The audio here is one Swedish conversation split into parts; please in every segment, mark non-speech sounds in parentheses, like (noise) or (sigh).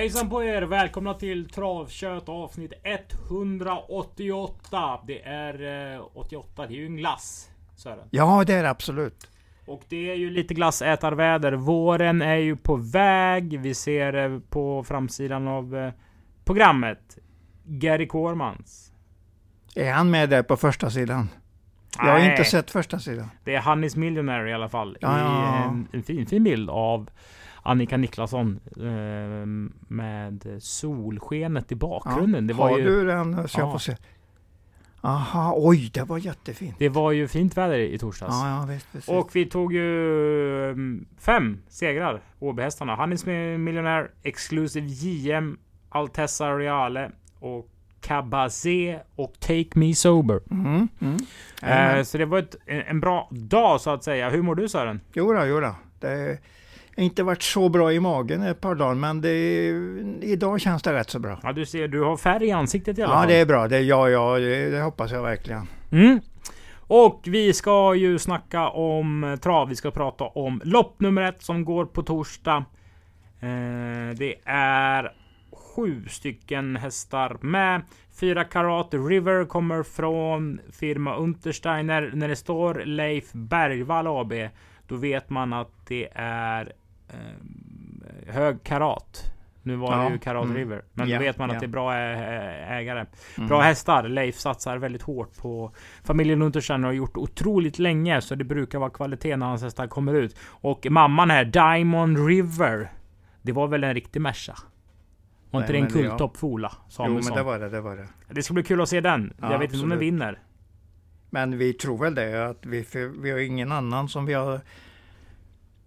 Hejsan på er! Välkomna till Travkött avsnitt 188. Det är eh, 88, det är ju en glass. Sören. Ja, det är det absolut. Och det är ju lite glassätarväder. Våren är ju på väg. Vi ser eh, på framsidan av eh, programmet Gary Cormans. Är han med där på första sidan? Jag har Nej, inte sett första sidan. Det är Hannis Millionaire i alla fall. Ja, I ja, ja. en, en fin, fin bild av Annika Niklasson eh, med solskenet i bakgrunden. det var har ju... du den så jag Ja. får se? Aha, oj, det var jättefint. Det var ju fint väder i torsdags. Ja, ja, visst, precis. Och vi tog ju mm, fem segrar, Åbyhästarna. Hannes Millionaire, Exclusive JM, Altessa Reale och Cabazé och Take Me Sober. Mm, mm. Eh, så det var ett, en bra dag så att säga. Hur mår du Sören? Jo då, jo då. Det inte varit så bra i magen ett par dagar, men det, idag känns det rätt så bra. Ja, du ser, du har färg i ansiktet i alla Ja, fall. det är bra. Det, ja, ja, det, det hoppas jag verkligen. Mm. Och vi ska ju snacka om trav. Vi ska prata om lopp nummer ett som går på torsdag. Eh, det är sju stycken hästar med. Fyra karat River kommer från firma Untersteiner. När det står Leif Bergvall AB, då vet man att det är eh, hög karat. Nu var det Ja, ju Karat mm. River, men Ja, då vet man att ja. det är bra ägare. Mm. Bra hästar. Leif satsar väldigt hårt på familjen Untersteiner har gjort otroligt länge. Så det brukar vara kvalitet när hans hästar kommer ut. Och mamman här, Diamond River. Det var väl en riktig Merca? Var inte det en men det- kultopp Fola? Jo, men det var det, det var det. det ska bli kul att se den. Ja, Jag vet inte om den absolut. vinner. Men vi tror väl det, att vi, vi har ingen annan som vi har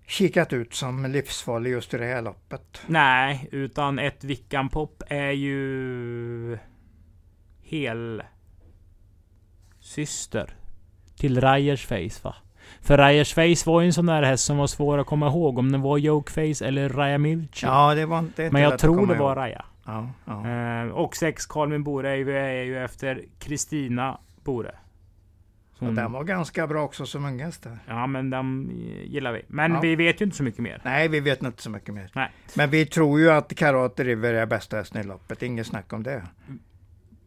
kikat ut som livsfarlig just i det här loppet. Nej, utan ett Vickan Pop är ju... Hel... Syster. Till Ryers Face va? För Ryers Face var ju en sån där häst som var svår att komma ihåg om den var Jokeface eller Raja Milchi. Ja, det var inte Men jag tror det var. Raja. Ja, ja. Eh, och sex Carlmin Bore är ju, är ju efter Kristina Bore. Som- den var ganska bra också som unghäst. Ja men den gillar vi. Men Ja. vi vet ju inte så mycket mer. Nej, vi vet inte så mycket mer. Nej. Men vi tror ju att Karat River är bästa hästen i loppet. Inget snack om det.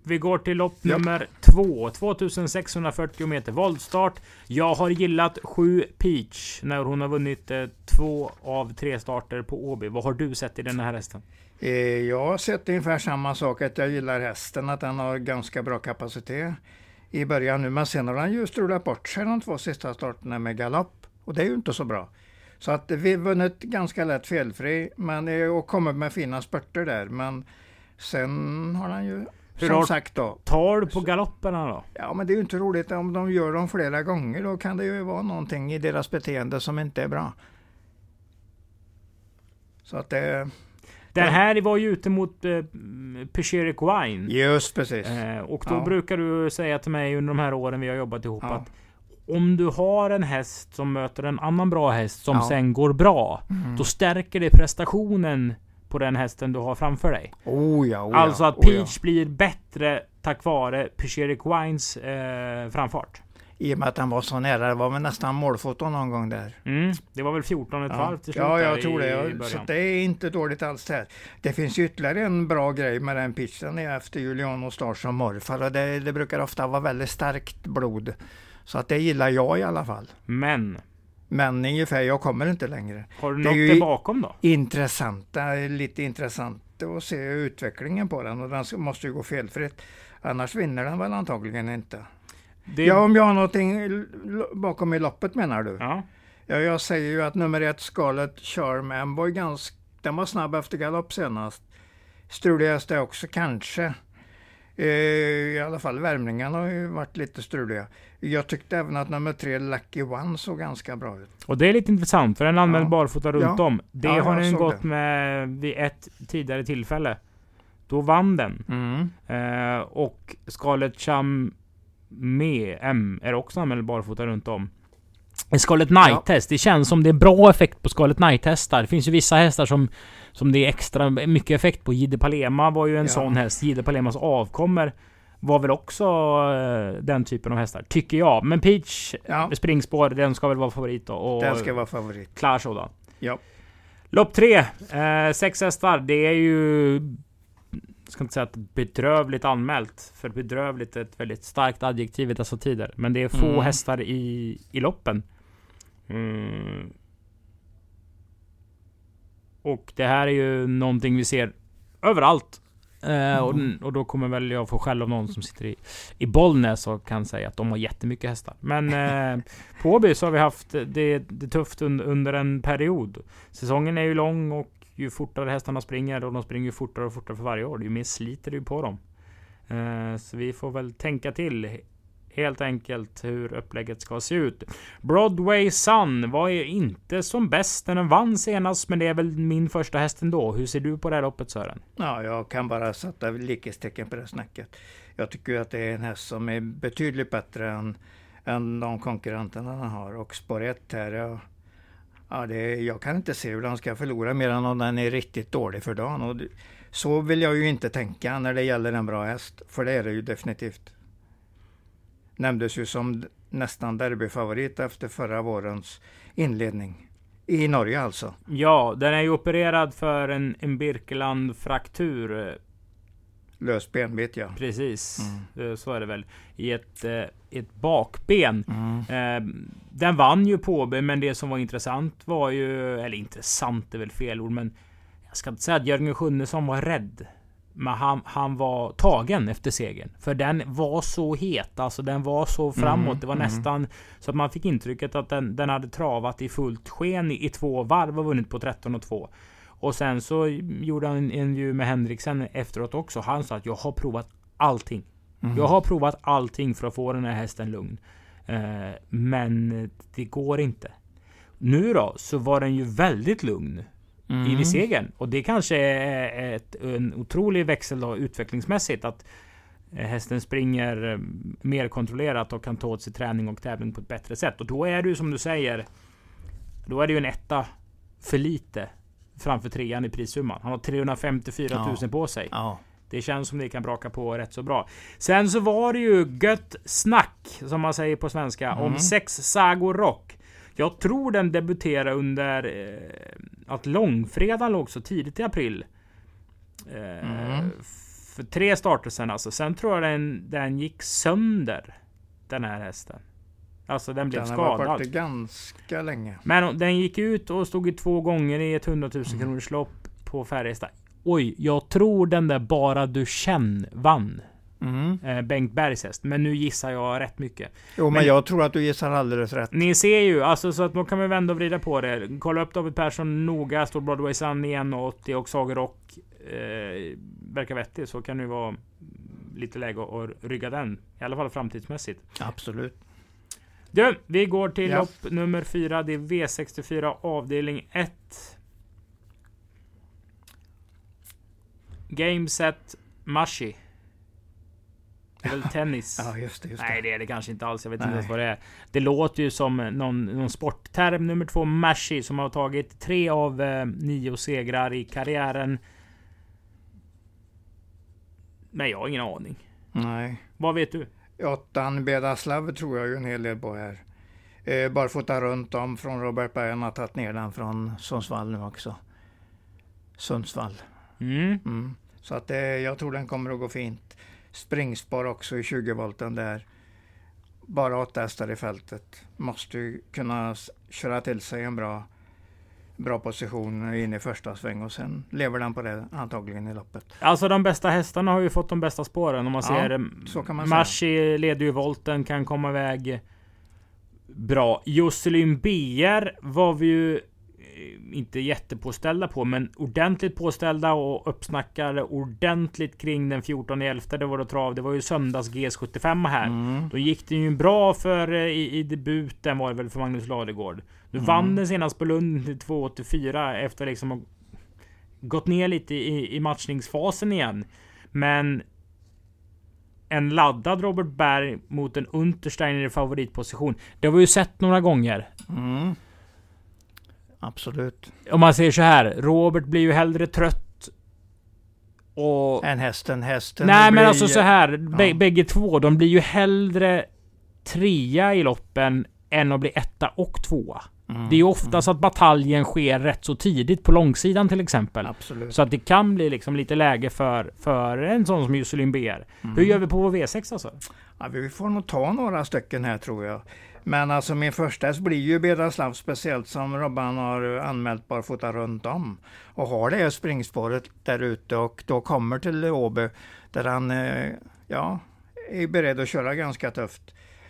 Vi går till lopp Ja. nummer två. 2640 meter voltstart. Jag har gillat 7 Peach när hon har vunnit eh, två av tre starter på Åby. Vad har du sett i den här hästen? Eh, Jag har sett ungefär samma sak, att jag gillar hästen, att den har ganska bra kapacitet i början nu. Men sen har den ju strulat bort sig de två sista starterna med galopp. Och det är ju inte så bra. Så att vi har vunnit ganska lätt felfri men, och kommit med fina spurter där. Men sen har den ju, Hur som sagt då, Tar du på galopperna då? Ja, men det är ju inte roligt om de gör dem flera gånger. Då kan det ju vara någonting i deras beteende som inte är bra. Så att det... Den här var ju ute mot eh, Pecheric Wine. Just precis. Eh, och då Ja. brukar du säga till mig under de här åren vi har jobbat ihop Ja. att om du har en häst som möter en annan bra häst som Ja. sen går bra. Mm. Då stärker det prestationen på den hästen du har framför dig. Oh ja, oh ja, alltså att oh ja. Peach blir bättre tack vare Pecheric Wines eh, framfart. I och med att han var så nära. Det var väl nästan målfoto någon gång där. Mm, det var väl 14 ett Ja, varv till slut ja jag tror det. Så det är inte dåligt alls det här. Det finns ytterligare en bra grej med den pitchen. Det efter Juliano Stars och morfar. Och det, det brukar ofta vara väldigt starkt blod. Så att det gillar jag i alla fall. Men, Men ungefär, jag kommer inte längre. har du Det något i- bakom då? intressanta, lite intressant att se utvecklingen på den och den måste ju gå felfritt. Annars vinner den väl antagligen inte. Det, Ja, om jag har någonting bakom i loppet menar du? ja. Ja, jag säger ju att nummer ett, Scarlet Charm, var ganska, den var snabb efter galopp senast. Struligast är också kanske. Eh, I alla fall värmningarna har ju varit lite struliga. Jag tyckte även att nummer tre, Lucky One, såg ganska bra ut. Och det är lite intressant för den använder Ja. barfota runt Ja. om. Det Ja, har den gått det. med vid ett tidigare tillfälle. Då vann den. Mm. Eh, och Scarlett Cham med M är också använd barfota runt om. Scarlet Knight-häst. Det känns som det är bra effekt på Scarlet Knight-hästar. Det finns ju vissa hästar som, som det är extra mycket effekt på. Jide Palema var ju en Ja. sån häst. Jide Palemas avkommer var väl också eh, den typen av hästar, tycker jag. Men Peach Ja, springspår, den ska väl vara favorit då. Och den ska vara favorit. klar sådan. Ja. Lopp tre, eh, sex hästar. Det är ju... ska inte säga att bedrövligt anmält. För bedrövligt är ett väldigt starkt adjektiv i dessa tider. Men det är få Mm. hästar i, i loppen. Mm. Och det här är ju någonting vi ser överallt. Eh, och, Mm. och då kommer väl jag få skäll av någon som sitter i, i Bollnäs och kan säga att de har jättemycket hästar. Men eh, (laughs) på Åby så har vi haft det, det tufft un, under en period. Säsongen är ju lång och ju fortare hästarna springer och de springer ju fortare och fortare för varje år. Ju mer sliter det ju på dem. Eh, så vi får väl tänka till helt enkelt hur upplägget ska se ut. Broadway Sun var ju inte som bäst när den vann senast, men det är väl min första häst ändå. Hur ser du på det här loppet Sören? Ja, jag kan bara sätta likhetstecken på det snacket. Jag tycker att det är en häst som är betydligt bättre än, än de konkurrenterna den har. Och spår 1 här, Jag ja, det, jag kan inte se hur den ska förlora mer än om den är riktigt dålig för dagen. Och det, så vill jag ju inte tänka när det gäller en bra häst, för det är det ju definitivt. Nämndes ju som nästan derbyfavorit efter förra vårens inledning. I Norge alltså. Ja, den är ju opererad för en, en Birkeland-fraktur. Eh, eh, Lös benbit ja. Precis, Mm. Eh, så är det väl. I ett, eh, ett bakben. Mm. Eh, den vann ju på Åby, men det som var intressant var ju... Eller intressant är väl fel ord, men... Jag ska inte säga att Jörgen Sjunnesson var rädd. Men han, han var tagen efter segern. För den var så het, alltså den var så framåt. Mm, det var mm. nästan så att man fick intrycket att den, den hade travat i fullt sken i, i två varv och vunnit på 13 och 2. Och sen så gjorde han en intervju med Henriksen efteråt också. Han sa att jag har provat allting. Mm. Jag har provat allting för att få den här hästen lugn. Eh, men det går inte. Nu då, så var den ju väldigt lugn Mm. i segern. Och det kanske är ett, en otrolig växel då, utvecklingsmässigt. Att hästen springer eh, mer kontrollerat och kan ta åt sig träning och tävling på ett bättre sätt. Och då är det ju som du säger. Då är det ju en etta för lite framför trean i prissumman. Han har 354 000 Ja. på sig. Ja. Det känns som det kan braka på rätt så bra. Sen så var det ju gött snack, som man säger på svenska, om Mm. sex sagor rock. Jag tror den debuterade under eh, att långfredagen låg så tidigt i april. Eh, Mm. För tre starter sen alltså. Sen tror jag den, den gick sönder. Den här hästen. Alltså den blev Den har varit skadad. borta ganska länge. Men den gick ut och stod i två gånger i ett 100 000 kronors lopp på Färjestad. Oj, jag tror den där Bara du känn vann. Mm. Eh, Bengt Bergs häst. Men nu gissar jag rätt mycket. Jo, men, Men- jag tror att du gissar alldeles rätt. Ni ser ju, alltså så att då kan vi vända och vrida på det. Kolla upp David Persson noga. Står Broadway Sun i 1,80 och Sager Rock eh, verkar vettig. Så kan det ju vara lite läge att rygga den. I alla fall framtidsmässigt. Absolut. Du, vi går till Ja. lopp nummer fyra. Det är V64 avdelning 1. Game set Mashi. Det är väl (laughs) tennis? Ja, just det. Just Nej, det. det är det kanske inte alls. Jag vet inte Nej. ens vad det är. Det låter ju som någon, någon sportterm. Nummer två, Mashi, som har tagit tre av eh, nio segrar i karriären. Men jag har ingen aning. Nej. Vad vet du? Åttan Bedaslav tror jag ju en hel del på här. Eh, barfota runt om från Robert Berg. Han har tagit ner den från Sundsvall nu också. Sundsvall. Mm. Mm. Så att eh, jag tror den kommer att gå fint. Springspår också i 20 volten där. Bara åtta hästar i fältet. Måste ju kunna köra till sig en bra, bra position in i första sväng och sen lever den på det antagligen i loppet. Alltså de bästa hästarna har ju fått de bästa spåren. Om man Ja, ser så kan man säga. Mashi leder ju volten, kan komma iväg bra. Jocelyn BR var vi ju inte jättepåställda på, men ordentligt påställda och uppsnackade ordentligt kring den 14 11 Det var då trav. Det var ju söndags GS75 här. Mm. Då gick det ju bra för eh, i, i debuten var det väl för Magnus Ladegård. Nu Mm. vann den senast på Lund till 2,84 efter liksom gått ner lite i, i matchningsfasen igen. Men en laddad Robert Berg mot en Untersteiner i favoritposition. Det har vi ju sett några gånger. Mm. Absolut. Om man säger så här. Robert blir ju hellre trött. Och... En hästen, hästen. Nej men blir- alltså så här. Ja. Bägge två. De blir ju hellre trea i loppen än att bli etta och tvåa. Mm. Det är ju oftast att bataljen sker rätt så tidigt på långsidan till exempel. Absolut. Så att det kan bli liksom lite läge för, för en sån som Jusselin BR. Mm. Hur gör vi på vår V6 alltså? Ja, vi får nog ta några stycken här tror jag. Men alltså min första häst blir ju Bedraslav speciellt som Robban har anmält barfota runt om. Och har det springspåret där ute och då kommer till Åby där han eh, ja, är beredd att köra ganska tufft.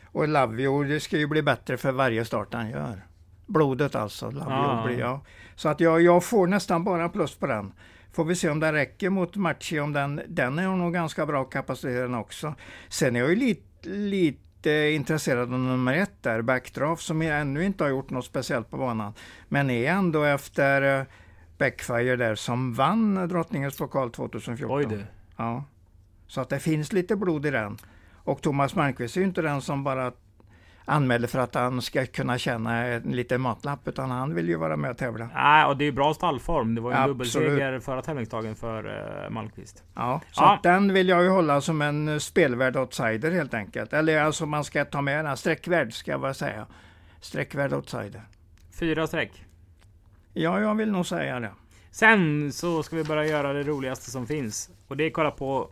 Och Lavio, det ska ju bli bättre för varje start han gör. Blodet alltså. Lavio blir, ja. Så att jag, jag får nästan bara plus på den. Får vi se om det räcker mot Machi, om den, den är nog ganska bra kapacitet också. Sen är jag ju lite, lite intresserad av nummer ett där, Backdraft, som ännu inte har gjort något speciellt på banan. Men är ändå efter uh, Backfire där som vann Drottningens pokal 2014. Oj du. Ja. Så att det finns lite blod i den. Och Thomas Malmqvist är ju inte den som bara anmäler för att han ska kunna tjäna en liten matlapp, utan han vill ju vara med och tävla. Nej, och det är bra stallform. Det var ju en dubbelseger förra tävlingsdagen för uh, Malmqvist. Ja, så ja. den vill jag ju hålla som en spelvärd outsider helt enkelt. Eller alltså man ska ta med den, streckvärd ska jag bara säga. Streckvärd outsider. Fyra streck? Ja, jag vill nog säga det. Sen så ska vi börja göra det roligaste som finns. Och det är att kolla på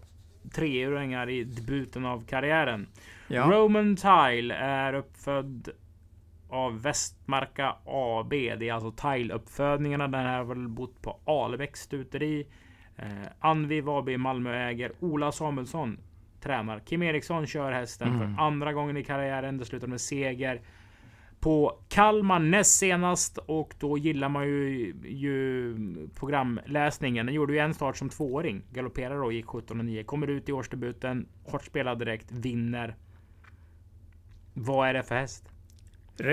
treåringar i debuten av karriären. Ja. Roman Tile är uppfödd av Västmarka AB. Det är alltså Tile-uppfödningarna. Den här har väl bott på Alebäcks stuteri. Eh, Anviv AB Malmö äger. Ola Samuelsson tränar. Kim Eriksson kör hästen mm. för andra gången i karriären. Det slutar med seger på Kalmar näst senast och då gillar man ju, ju programläsningen. Den gjorde ju en start som tvååring. Galopperade då, gick 17 och 9. Kommer ut i årsdebuten, hårt spelad direkt, vinner. Vad är det för häst?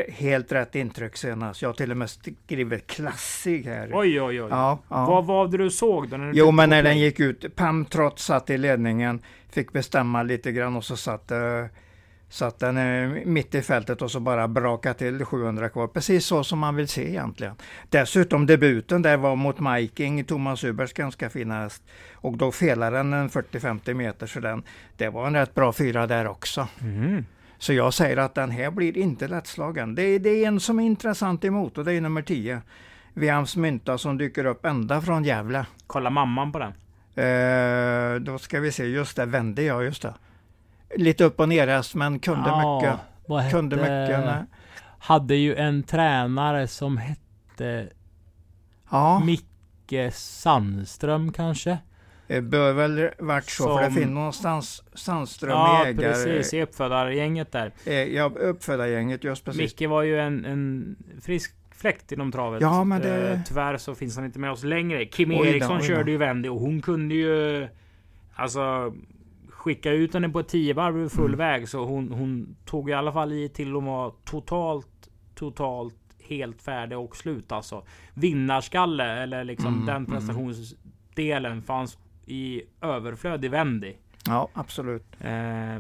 Helt rätt intryck senast. Jag har till och med skrivit klassig här. Oj, oj, oj. Ja, ja. Vad var det du såg då? När jo, men när den gick ut. Pam Trott satt i ledningen, fick bestämma lite grann och så satt uh, Satt den eh, mitt i fältet och så bara braka till 700 kvar. Precis så som man vill se egentligen. Dessutom debuten där var mot Miking, Thomas Ubers ganska fina häst. Och då felade den en 40-50 meter så den, det var en rätt bra fyra där också. Mm. Så jag säger att den här blir inte lättslagen. Det, det är en som är intressant emot och det är nummer 10. Viams Mynta som dyker upp ända från Gävle. Kolla mamman på den. Eh, då ska vi se, just det, vände jag, just det lite upp och ner men kunde ja, mycket. Kunde mycket. Nej. Hade ju en tränare som hette ja. Micke Sandström kanske? Det bör väl varit så, som, för det finns någonstans Sandström ja, ägare. Ja, precis. I uppfödargänget där. Eh, ja, uppfödargänget, just precis. Micke var ju en, en frisk fläkt inom travet. Ja, men det... Eh, tyvärr så finns han inte med oss längre. Kim Eriksson oj körde ju Wendy och hon kunde ju... Alltså skicka ut henne på ett tiovarv över full mm. väg. Så hon, hon tog i alla fall i till att vara totalt, totalt helt färdig och slut alltså. Vinnarskalle eller liksom mm, den mm. prestationsdelen fanns i överflöd i Wendy. Ja, absolut. Eh,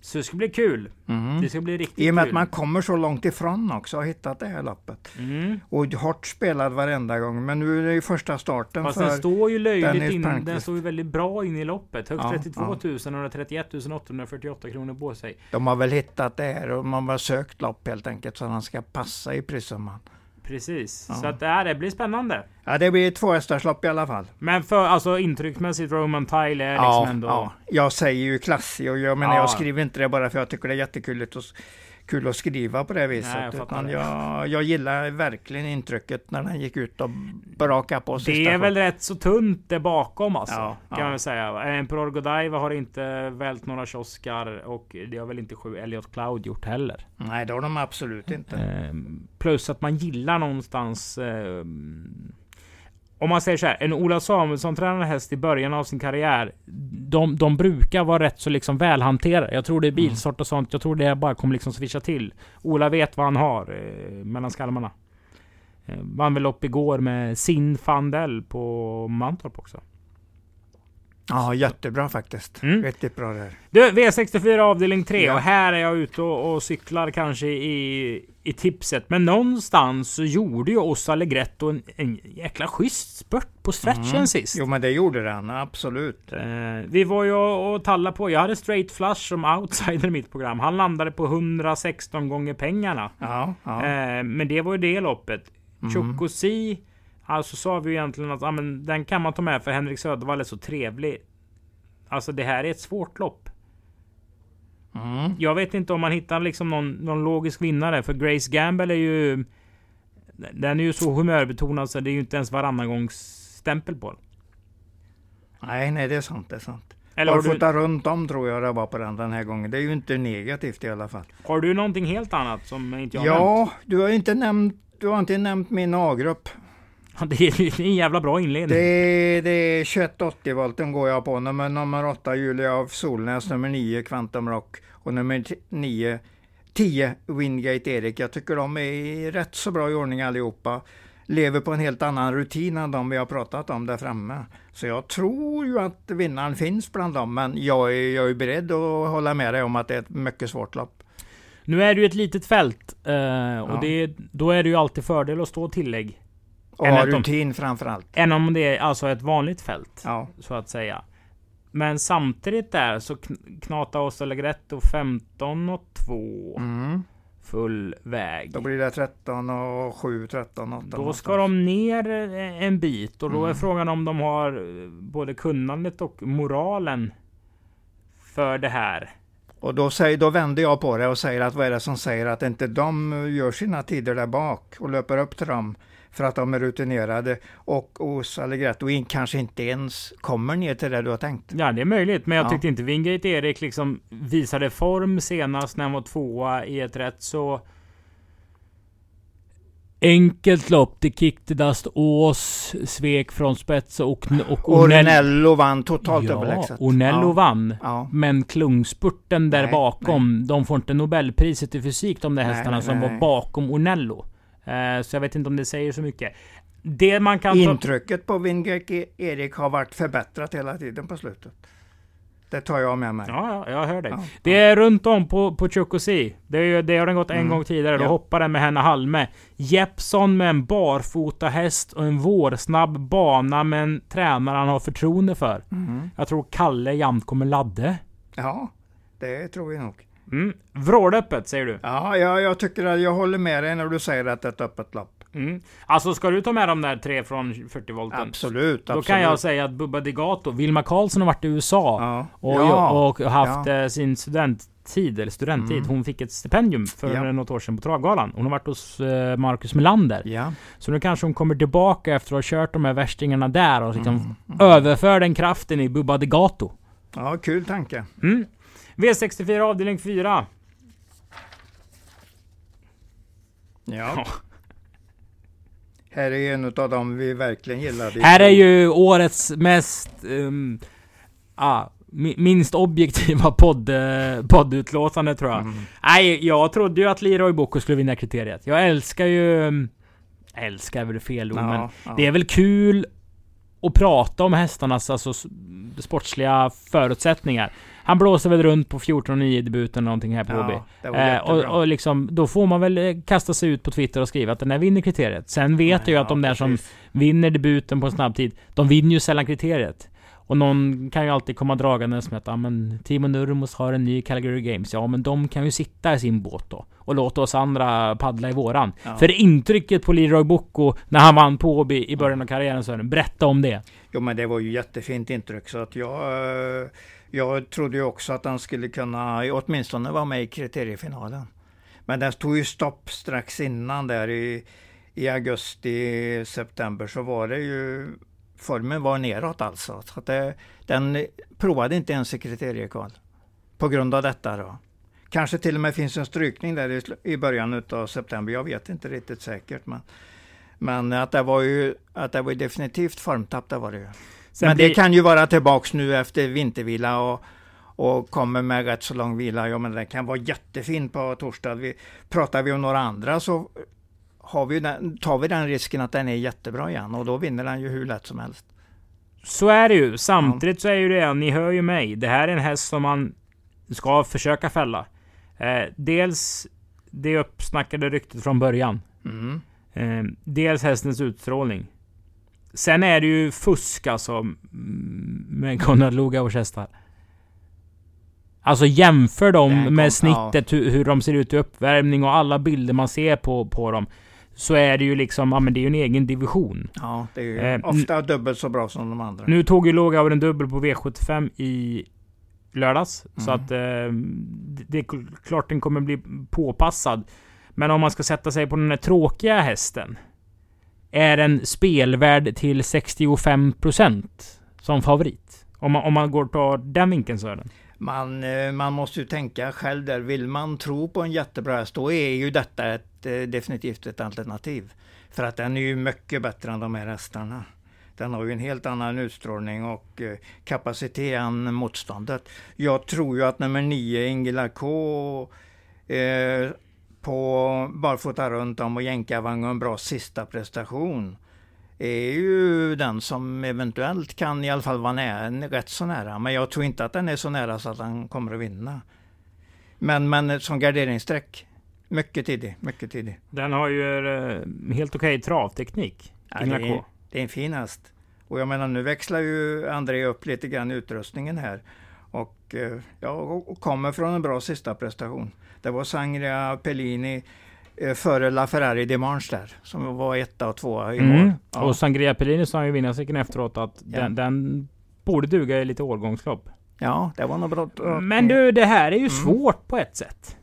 så det ska bli kul. Mm. Det ska bli riktigt kul. I och med kul. att man kommer så långt ifrån också och hittat det här loppet. Mm. Och hårt spelad varenda gång. Men nu är det ju första starten Fast för den står ju löjligt in, Den står ju väldigt bra in i loppet. Högst ja, 32 000 och 131 848 kronor på sig. De har väl hittat det här och man har sökt lopp helt enkelt så han ska passa i prissumman. Precis, ja. så att äh, det blir spännande. Ja, det blir ett tvåhästarslopp i alla fall. Men för alltså intrycksmässigt Roman Tile är ja, liksom ändå... Ja, jag säger ju klassig och jag menar ja. jag skriver inte det bara för jag tycker det är jättekul att kul att skriva på det viset. Nej, jag, utan jag, jag gillar verkligen intrycket när den gick ut och brakade på sig. Det är väl rätt så tunt där bakom alltså. Ja, kan ja. man säga. En Prorgodiva har inte vält några kioskar och det har väl inte sju Elliot Cloud gjort heller. Nej, det har de absolut inte. Ehm, plus att man gillar någonstans eh, om man säger så här, en Ola Samuelsson-tränad häst i början av sin karriär. De, de brukar vara rätt så liksom välhanterade. Jag tror det är mm. bilsort och sånt. Jag tror det bara kommer liksom swisha till. Ola vet vad han har eh, mellan skalmarna. Eh, vann väl upp igår med sin Fandel på Mantorp också. Ja, jättebra faktiskt. Mm. Riktigt bra där. Du, V64 avdelning 3 Ja. och här är jag ute och, och cyklar kanske i, i tipset. Men någonstans så gjorde ju Ossa Legretto en, en jäkla schysst spurt på stretchen Mm. sist. Jo, men det gjorde den, absolut. Eh, vi var ju och, och tallade på. Jag hade straight flush som outsider i mitt program. Han landade på 116 gånger pengarna. Ja, ja. Eh, men det var ju det loppet. Mm. Chocosi, alltså sa vi ju egentligen att ja, men den kan man ta med för Henrik Södervall är så trevlig. Alltså det här är ett svårt lopp. Mm. Jag vet inte om man hittar liksom någon, någon logisk vinnare. För Grace Gamble är ju... Den är ju så humörbetonad så det är ju inte ens varannan gångs stämpel på den. Nej, nej, det är sant. Det är sant. Eller har Barfota du, runt om tror jag det var på den den här gången. Det är ju inte negativt i alla fall. har du någonting helt annat som inte jag har Ja, du har inte nämnt, du har inte nämnt min A-grupp. Det är är en jävla bra inledning. Det, det är 2180 volten går jag på. Nummer, nummer 8 Julia av Solnäs, nummer 9 Quantum Rock och nummer 9 10 Wingate Erik. Jag tycker de är rätt så bra i ordning allihopa. Lever på en helt annan rutin än de vi har pratat om där framme. Så jag tror ju att vinnaren finns bland dem. Men jag är, jag är beredd att hålla med dig om att det är ett mycket svårt lopp. Nu är det ju ett litet fält. eh, Ja. och det, då är det ju alltid fördel att stå tillägg. Och Än ha att de- rutin framför allt. Än om det är alltså ett vanligt fält. Ja. Så att säga. Men samtidigt där så kn- knatar Osta Legretto 15 och 2. Mm. Full väg. Då blir det 13 och 7, 13 och 8. Då ska de ner eh, en bit och då är Mm. frågan om de har eh, både kunnandet och moralen för det här. Och då, säger, då vänder jag på det och säger att vad är det som säger att inte de gör sina tider där bak och löper upp till dem för att de är rutinerade och hos Allegretto in kanske inte ens kommer ner till det du har tänkt. Ja, det är möjligt, men jag Ja. tyckte inte Wingate Erik liksom visade form senast när han var tvåa i ett rätt så enkelt lopp. Det kickte dast Ås, svek från spets och, och Och Renello vann totalt ja, överlägset. Ornello ja. vann. Ja. Men klungspurten där Nej, bakom, de får inte Nobelpriset i fysik de där Nej, hästarna nej, som nej. var bakom Ornello. Eh, så jag vet inte om det säger så mycket. Det man kan. Intrycket på Wingate Erik har varit förbättrat hela tiden på slutet. Det tar jag med mig. Ja, ja, jag hör dig. Ja, Det är runt om på, på Chocosi. Det, är det har den gått en Mm. gång tidigare. Då Ja. hoppar den med Henna Halme. Jeppson med en barfota häst och en vårsnabb bana med en tränare han har förtroende för. Mhm. Jag tror Kalle jämt kommer ladde. Ja, det tror jag nog. Mm. Vrålöppet säger du? Ja, ja, jag tycker att jag håller med dig när du säger att det är ett öppet lopp. Mm. Alltså ska du ta med de där tre från 40 volten? Absolut, Då absolut. kan jag säga att Bubba Digato, Vilma Karlsson har varit i USA Ja. och, ja. och haft ja. eh, sin studenttid, eller studenttid. Mm. Hon fick ett stipendium för Ja. något år sedan på Travgalan. Hon har varit hos eh, Marcus Melander. Så nu kanske hon kommer tillbaka efter att ha kört de här värstingarna där och liksom Mm. överför den kraften i Bubba Digato. ja, kul tanke. Mm. V64 avdelning 4. Ja. (laughs) Här är en av dem vi verkligen gillade. Här är ju årets mest... Um, ah, mi- minst objektiva podd, eh, poddutlåtande tror jag. Mm. Nej, jag trodde ju att Leroy Bocco skulle vinna kriteriet. Jag älskar ju... mm, Älskar är väl fel ord, men Ja, ja. det är väl kul att prata om hästarnas alltså, sportsliga förutsättningar. Han blåser väl runt på 14,9 i debuten eller någonting här på Åby. ja, Eh, och, och liksom, då får man väl eh, kasta sig ut på Twitter och skriva att den här vinner kriteriet. Sen vet jag ju att de där som precis. vinner debuten på en snabb tid, de vinner ju sällan kriteriet. Och någon kan ju alltid komma dragandes med att ja, men Timo Nurmos har en ny Calgary Games. Ja, men de kan ju sitta i sin båt då. Och låta oss andra paddla i våran. Ja. För intrycket på Leroy Bocco när han vann på Åby i början av karriären, Sören. Berätta om det. Jo, men det var ju jättefint intryck. Så att jag, eh, jag trodde ju också att han skulle kunna åtminstone vara med i kriteriefinalen. Men den tog ju stopp strax innan där i, i augusti, september så var det ju formen var neråt alltså. Så att det, den provade inte ens i kriteriekval. På grund av detta då. Kanske till och med finns en strykning där i, början av september. Jag vet inte riktigt säkert. Men, men att det var ju att det var definitivt formtapp, det var det ju. Sen men blir- det kan ju vara tillbaks nu efter vintervila och, och kommer med rätt så lång vila. Ja, men det kan vara jättefin på torsdag. Vi, pratar vi om några andra så har vi den, tar vi den risken att den är jättebra igen och då vinner den ju hur lätt som helst. Så är det ju. Samtidigt så är ju det, ni hör ju mig. Det här är en häst som man ska försöka fälla. Eh, dels det uppsnackade ryktet från början. Mm. Eh, dels hästens utstrålning. Sen är det ju fusk alltså med Konrad Lugauers hästar. Alltså jämför dem kom- med snittet, hur, hur de ser ut i uppvärmning och alla bilder man ser på, på dem. Så är det ju liksom, ja men det är ju en egen division. Ja, det är ju Eh, ofta dubbelt så bra som de andra. Nu tog ju Lugauer en dubbel på V75 i lördags. Så Mm. att eh, det det är klart den kommer bli påpassad. Men om man ska sätta sig på den här tråkiga hästen. Är den spelvärd till 65% som favorit? Om man, om man går och tar den vinkeln så är den. Man, eh, man måste ju tänka själv där. Vill man tro på en jättebra häst, då är ju detta ett, eh, definitivt ett alternativ. För att den är ju mycket bättre än de här hästarna. Den har ju en helt annan utstrålning och eh, kapacitet än motståndet. Jag tror ju att nummer nio, Ingela K, eh, på barfota runt om och jänkarvagn och en bra sista prestation är ju den som eventuellt kan i alla fall vara nära, rätt så nära. Men jag tror inte att den är så nära så att han kommer att vinna. Men, men som garderingsstreck, mycket tidig, mycket tidig. Den har ju eh, helt okej travteknik. Ja, det, är, det är en fin häst. Och jag menar nu växlar ju André upp lite grann utrustningen här. Och, eh, ja, och kommer från en bra sista prestation. Det var Sangria Pellini före LaFerrari Dimanche där, som var etta och tvåa i Mm. mål. Ja. Och Sangria Pellini sa ju i vinnarcykeln efteråt att Ja. den, den borde duga i lite årgångslopp. ja, det var nog bra. Men du, det här är ju Mm. svårt på ett sätt.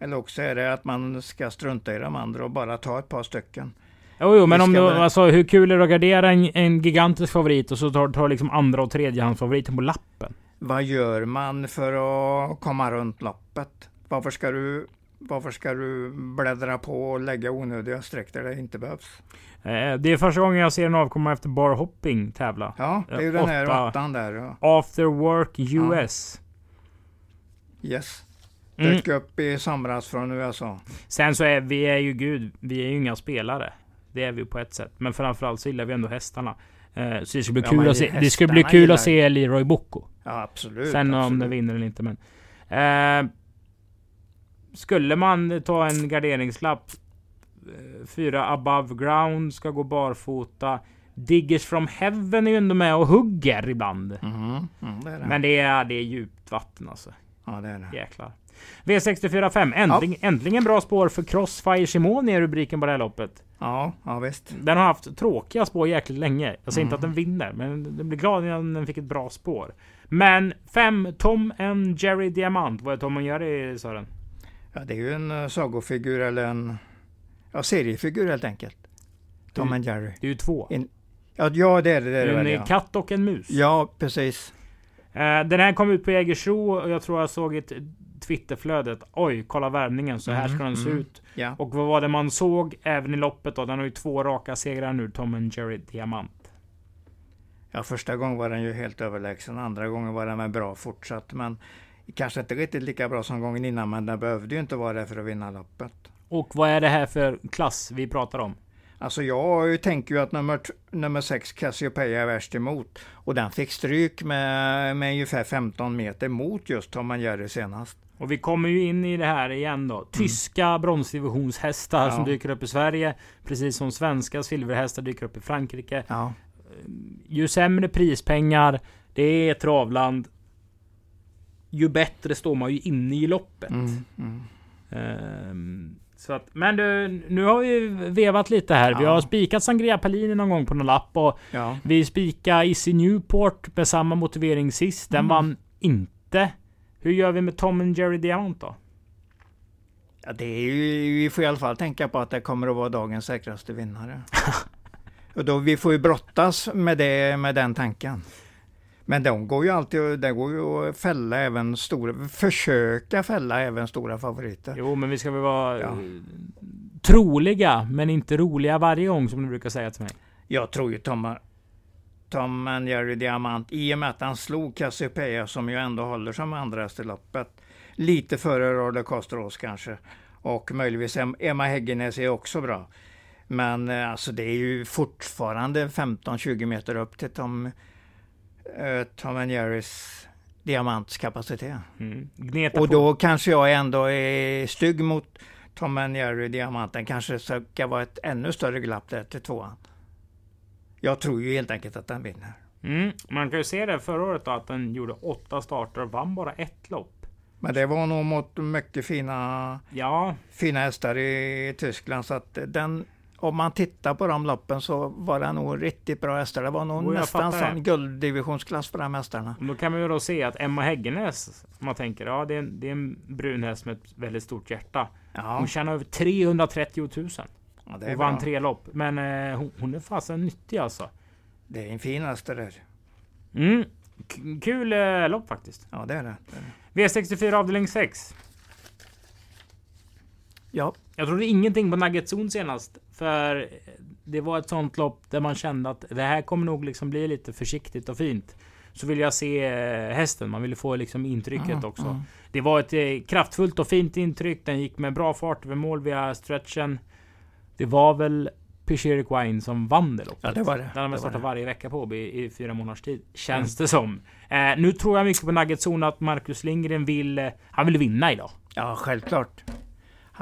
Eller också är det att man ska strunta i de andra och bara ta ett par stycken. Jo, jo men om du, väl- alltså hur kul är det att gardera en, en gigantisk favorit och så tar tar liksom andra och tredjehandsfavoriten på lappen? Vad gör man för att komma runt loppet? Varför ska du, varför ska du bläddra på och lägga onödiga streck där det inte behövs? Eh, det är första gången jag ser en avkomma efter bar hopping tävla. Ja, det är ju den här åtta. åttan där. Ja. After Work US. Yes. Mm. Dök upp i somras från USA. Sen så är vi är ju gud, vi är ju inga spelare. Det är vi på ett sätt. Men framförallt så gillar vi ändå hästarna. Eh, så det ska bli Ja, kul att se. Det ska bli kul gillar- att se Leroy Bocco. Ja, absolut. Sen om absolut. den vinner eller inte men. Eh, skulle man ta en garderingslapp. eh, Fyra above ground ska gå barfota. Diggers from heaven är ju ändå med och hugger ibland. Mhm, mm, det det. Men det är, det är djupt vatten alltså. ja, det är det. Jäklar. V645. Äntligen, äntligen bra spår för Crossfire Simone är rubriken på det här loppet. Ja, ja visst. Den har haft tråkiga spår jäkligt länge. Jag säger inte att Mm. den vinner, men den blir glad när den fick ett bra spår. Men 5 Tom and Jerry Diamant. Vad är Tom och Jerry Sören? Ja, det är ju en uh, sagofigur eller en ja, seriefigur helt enkelt. Tom Mm. and Jerry. Det är ju två. Ja, ja det är det. det, är det är väl, en ja. katt och en mus. ja, precis. Eh, den här kom ut på Jägersro och jag tror jag såg ett Twitterflödet. Oj, kolla värmningen. Så här ska Mm, den se mm. ut. Ja. Och vad var det man såg även i loppet då? Den har ju två raka segrar nu, Tom and Jerry Diamant. ja, första gången var den ju helt överlägsen. Andra gången var den väl bra fortsatt. Men kanske inte riktigt lika bra som gången innan. Men den behövde ju inte vara det för att vinna loppet. Och vad är det här för klass vi pratar om? Alltså jag tänker ju att nummer, nummer sex Cassiopeia är värst emot. Och den fick stryk med, med ungefär 15 meter mot just Tom Jerry senast. Och vi kommer ju in i det här igen då. Tyska bronsdivisionshästar som Mm. Ja. dyker upp i Sverige. Precis som svenska silverhästar dyker upp i Frankrike. Ja, Ju sämre prispengar, det är travland. Ju bättre står man ju inne i loppet. mm, mm. Ehm, så att, men du, nu har vi vevat lite här. Vi Ja. har spikat Sangria Pallini någon gång på någon lapp. Och ja. vi spikade Issy Newport med samma motivering sist. Den Mm. vann inte. Hur gör vi med Tom and Jerry Diamant då? Ja, det är ju, vi får i alla fall tänka på att det kommer att vara dagens säkraste vinnare. (laughs) och då, vi får ju brottas med, det, med den tanken. Men de går ju alltid, det går ju att fälla även stora, försöka fälla även stora favoriter. Jo, men vi ska väl vara Ja. eh, troliga, men inte roliga varje gång som du brukar säga till mig. Jag tror ju Tom, Tom and Jerry Diamant, i och med att han slog Cassiopeia som ju ändå håller som andra i loppet. Lite före Roller Coaster Oss kanske. Och möjligtvis Em- Emma Häggenäs är också bra. Men eh, alltså det är ju fortfarande 15-20 meter upp till Tom, eh, Tom Jerrys diamantskapacitet. Mm. Gneta Och på. då kanske jag ändå är stygg mot Tom Jerry diamanten. Kanske ska vara ett ännu större glapp där till tvåan. Jag tror ju helt enkelt att den vinner. Mm. Man kan ju se det förra året då, att den gjorde åtta starter och vann bara ett lopp. Men det var nog mot mycket fina, Ja, fina hästar i Tyskland. Så att den, om man tittar på de loppen så var det nog riktigt bra hästar. Det var nog jag nästan sån gulddivisionsklass på de hästarna. och då kan man ju då se att Emma Häggenäs, om man tänker, ja det är, en, det är en brun häst med ett väldigt stort hjärta. Ja, Hon tjänar över 330 000 ja och vann bra. tre lopp. Men eh, hon, hon är fasen nyttig alltså. det är en fin häst det där. Mm. Kul eh, lopp faktiskt. Ja, det är det. det, är det. V64 avdelning 6. Ja, Jag trodde ingenting på Nugget Zone senast. För det var ett sånt lopp där man kände att det här kommer nog liksom bli lite försiktigt och fint. Så vill jag se eh, hästen. Man ville få liksom intrycket Mm, också. mm. Det var ett eh, kraftfullt och fint intryck. Den gick med bra fart över mål via stretchen. Det var väl Picheric Wine som vann det loppet. Ja, det var det. Den har var startat varje vecka på i, i fyra månaders tid. Känns det som. Eh, nu tror jag mycket på Nugget Zone att Marcus Lindgren vill... Eh, han vill vinna idag. Ja, självklart.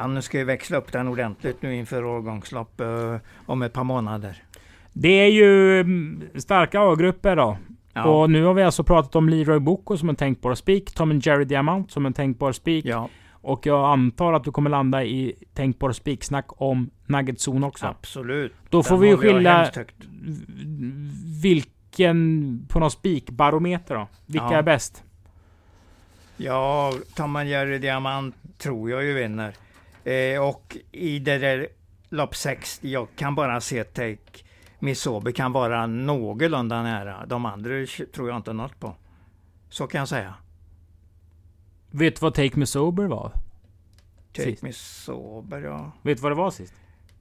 Han ska ju växla upp den ordentligt nu inför årgångslopp eh, om ett par månader. Det är ju mm, starka A-grupper då. Ja, Och nu har vi alltså pratat om Leroy Boko som en tänkbar spik. Tom and Jerry Diamant som en tänkbar spik. ja Och jag antar att du kommer landa i tänkbar spiksnack om Nugget Zone också. absolut. Då får Den vi ju skilja vilken på någon spikbarometer då. Vilka Ja. är bäst? Ja, Tom and Jerry Diamant tror jag ju vinner. Eh, och i det där lopp 6, jag kan bara se Take Misobi kan vara någorlunda nära. De andra tror jag inte något på. Så kan jag säga. Vet du vad Take Me Sober var? Take Sist. Misober, ja. Vet du vad det var sist?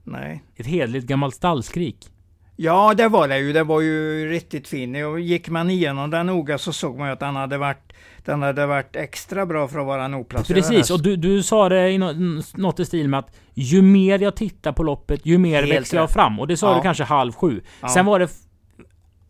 Nej. Ett hedligt gammalt stallskrik. Ja, det var det ju. Det var ju riktigt fin. Och gick man igenom den noga så såg man ju att den hade varit, den hade varit extra bra för att vara en oplacerad Precis, och du, du sa det i nå- något i stil med att ju mer jag tittar på loppet, ju mer Helt växer jag fram. Och det sa Ja. du kanske halv sju. Ja. Sen var det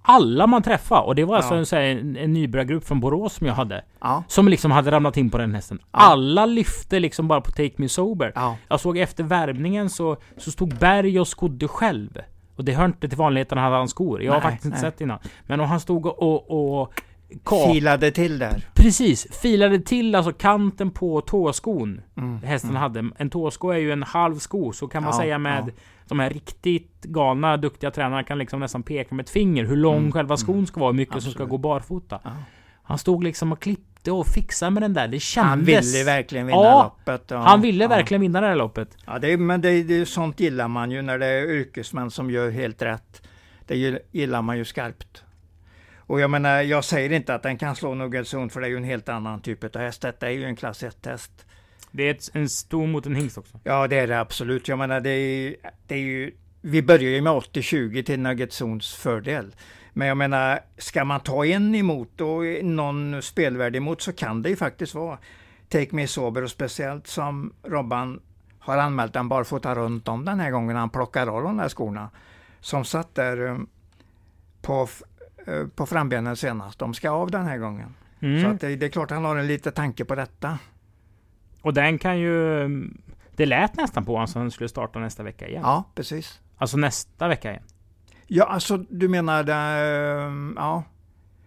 alla man träffade. Och det var alltså Ja. en, så här, en, en nybörjargrupp från Borås som jag hade. Ja, Som liksom hade ramlat in på den hästen. Ja. Alla lyfte liksom bara på Take Me Sober. ja. Jag såg efter värvningen så, så stod Berg och skodde själv. Och det hör inte till vanligheten hade han skor. Jag har Nej, faktiskt inte nej. sett innan. Men om han stod och... och, och kap- Filade till där. Precis! Filade till alltså kanten på tåskon. Mm. Hästen hade. En tåsko är ju en halv sko. Så kan man Ja, säga med ja. de här riktigt galna, duktiga tränarna kan liksom nästan peka med ett finger hur lång Mm, själva skon mm. ska vara. Hur mycket som ska Absolut. gå barfota. Ja. Han stod liksom och klippte och fixade med den där. Det kändes... Han ville verkligen vinna Ja, loppet. Ja, Han ville ja. verkligen vinna det här loppet. Ja, det men det, det, sånt gillar man ju när det är yrkesmän som gör helt rätt. Det gill- gillar man ju skarpt. Och jag menar, jag säger inte att den kan slå Nuggelzon för det är ju en helt annan typ av häst. Detta är ju en klass 1-häst. Det är ett, en stor mot en hingst också. Ja, det är det absolut. Jag menar, det är, det är ju... Vi börjar ju med 80-20 till Nuggetzons fördel. Men jag menar, ska man ta en emot och någon spelvärd emot så kan det ju faktiskt vara Take Me Sober och speciellt som Robban har anmält den barfota runt om den här gången han plockar av de där skorna. Som satt där eh, på, på frambenen senast. De ska av den här gången. Så Mm. att det, det är klart han har en liten tanke på detta. Och den kan ju... Det lät nästan på honom som han skulle starta nästa vecka igen. Ja, precis. Alltså nästa vecka igen. Ja, alltså du menar, eh, ja.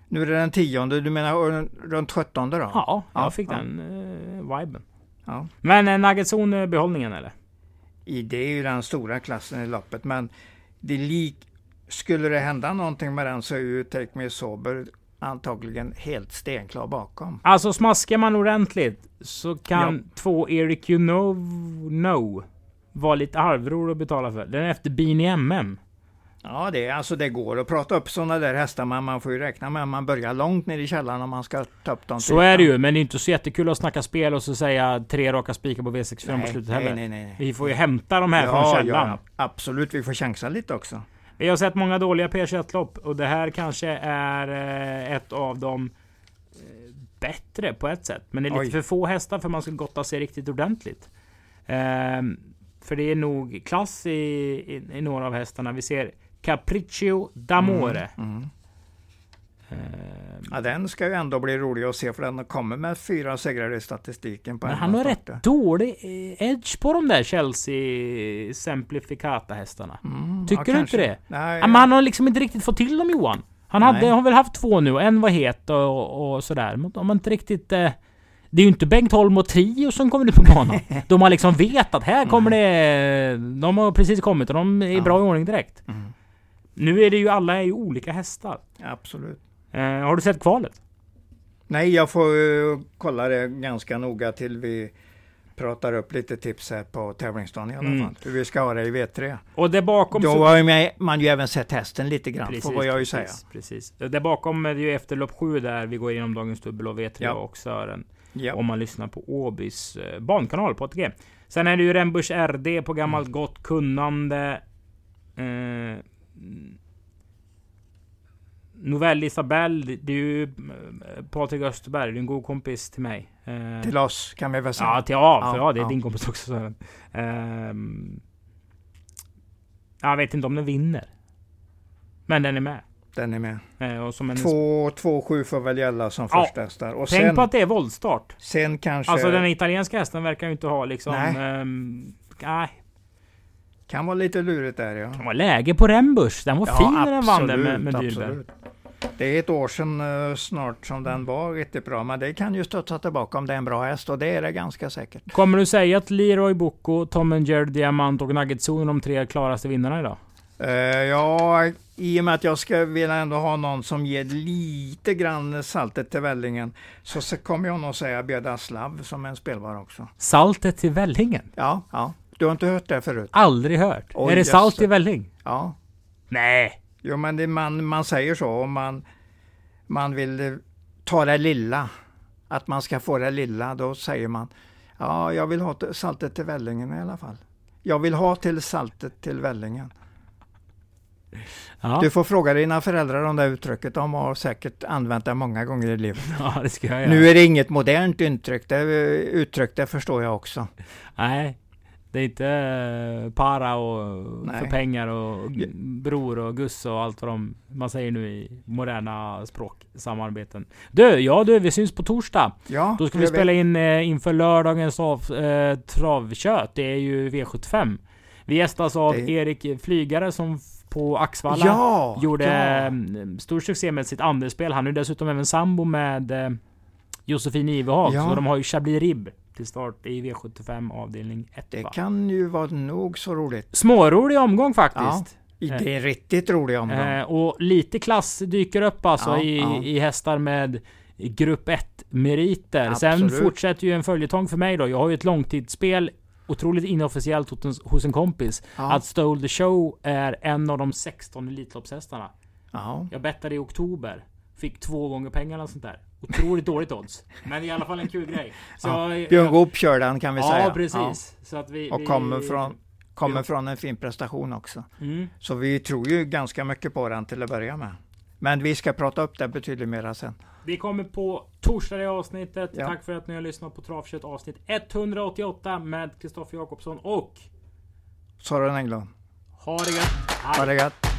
Nu är det den tionde, du menar eh, runt sjuttonde då? Ja, jag Ja, fick ja. den uh, viben. Ja. Men uh, Nuggetzon eh, behållningen eller? I, det är ju den stora klassen i loppet, men det lik, skulle det hända någonting med den så är ju Take Me Sober antagligen helt stenklar bakom. Alltså smaskar man ordentligt så kan Ja. två Eric You know, know vara lite halvror att betala för. Den är efter Beanie MM. Ja, det, är- alltså det går att prata upp sådana där hästar, men man får ju räkna med att man börjar långt ner i källaren om man ska ta upp dem. Så är det ju, men det är inte så jättekul att snacka spel och så säga tre raka spikar på V65 på slutet nej, heller. nej, nej. nej. Vi får ju hämta de här från Ja, källan. ja, absolut. Vi får chansa lite också. Vi har sett många dåliga P21-lopp och det här kanske är eh, ett av dem eh, bättre på ett sätt. Men det är lite Oj. för få hästar för man ska gotta sig riktigt ordentligt. Ehm, För det är nog klass i, i, i några av hästarna. Vi ser Capriccio d'Amore. Mm, mm. Eh, Ja, den ska ju ändå bli rolig att se för den kommer med fyra segrar i statistiken på Men han har starter. rätt dålig eh, edge på de där Chelsea Simplificata hästarna. Mm, Tycker ja, du kanske. inte det? Nej, Ja, Men han har liksom inte riktigt fått till dem Johan. Han hade, har väl haft två nu en var het och, och sådär. Men de har inte riktigt... Eh, det är ju inte Bengt Holm och Trio som kommer ut på banan. (laughs) De har liksom vet att här kommer det... De har precis kommit och de är i Ja. bra ordning direkt. Mm, Nu är det ju alla är ju olika hästar. absolut. Eh, har du sett kvalet? Nej, jag får ju kolla det ganska noga till vi pratar upp lite tips här på tävlingsdagen i alla Mm. fall. Hur vi ska ha det i V3. Och där bakom Då så... har man- ju även sett hästen lite grann, får vad jag ju säga. precis, precis. Där bakom är det ju efter lopp 7 där vi går igenom dagens dubbel och V3 Ja. och Sören. Ja. Om man lyssnar på Åbys eh, bankanal på ATG. Sen är det ju Rembusch RD på gammalt Mm. gott kunnande. Eh, Novell Isabelle, det är ju eh, Patrik Österberg, det är en god kompis till mig. Eh, Till oss kan vi väl säga. Ja, till A, för Ja, ja, det är ja. din kompis också Sören. Ehm, jag vet inte om den vinner. Men den är med. Den är med. Eh, och som en, 2-7 får väl gälla som Ja. första hästar. Och Tänk sen, på att det är voltstart. sen kanske Alltså den italienska hästen verkar ju inte ha liksom... Nej. nej. Kan vara lite lurigt där ja. Det var läge på Rembusch. Den var Ja, fin när den vann den med, med Dyrberg. Det är ett år sedan eh, snart som den var riktigt bra, men det kan ju studsa tillbaka om det är en bra häst och det är det ganska säkert. Kommer du säga att Leroy Bocco, Tom and Jerry Diamant och Nugget Zone är de tre klaraste vinnarna idag? Eh, ja, i och med att jag ska vilja ändå ha någon som ger lite grann saltet till vällingen så, så kommer jag nog säga Björdaslav som en spelbar också. Saltet till Vällingen? Ja, ja. Du har inte hört det förut? Aldrig hört. Oj, är det salt i Välling? Ja. Nej. Jo, men det, man, man säger så om man, man vill eh, ta det lilla. Att man ska få det lilla, då säger man ja, jag vill ha saltet till vällingen i alla fall. Jag vill ha till saltet till vällingen. Ja, Du får fråga dina föräldrar om det uttrycket. De har säkert använt det många gånger i livet. (laughs) ja. Nu är det inget modernt uttryck, det, uttryck, det förstår jag också. Nej. Det är inte eh, para och Nej. för pengar och bror och guss och allt vad de, man säger nu i moderna språksamarbeten. Du, ja du, vi syns på torsdag. Ja, Då ska vi spela in eh, inför lördagens av, eh, travkött. Det är ju V75. Vi gästas av Det- Erik Flygare som på Axvalla Ja, gjorde ja. mm, stor succé med sitt andelsspel. Han är dessutom även sambo med eh, Josefin Ivehag. Ja. Så de har ju Chablis Rib till start i V75 avdelning 1. Det va? kan ju vara nog så roligt. Smårolig omgång faktiskt. I- Det är en riktigt rolig omgång. Eh, och lite klass dyker upp alltså Ja, i, ja. i hästar med grupp 1 meriter. Sen Absolut. fortsätter ju en följetong för mig då. Jag har ju ett långtidsspel otroligt inofficiellt hos en, kompis. ja. Att Stole the Show är en av de 16 Elitloppshästarna. ja. Jag bettade i oktober. Fick två gånger pengarna och sånt där. Otroligt dåligt odds. Men i alla fall en kul grej. Så Ja, jag- Björn Goop kör den kan vi ja, säga. precis. Vi, Ja. Och vi, kommer från, kommer Ja. från en fin prestation också. Mm. Så vi tror ju ganska mycket på den till att börja med. Men vi ska prata upp det betydligt mera sen. Vi kommer på torsdag i avsnittet. Ja. Tack för att ni har lyssnat på Travkött avsnitt 188 med Kristoffer Jakobsson och Sören Englund, ha det gött! ha det gött!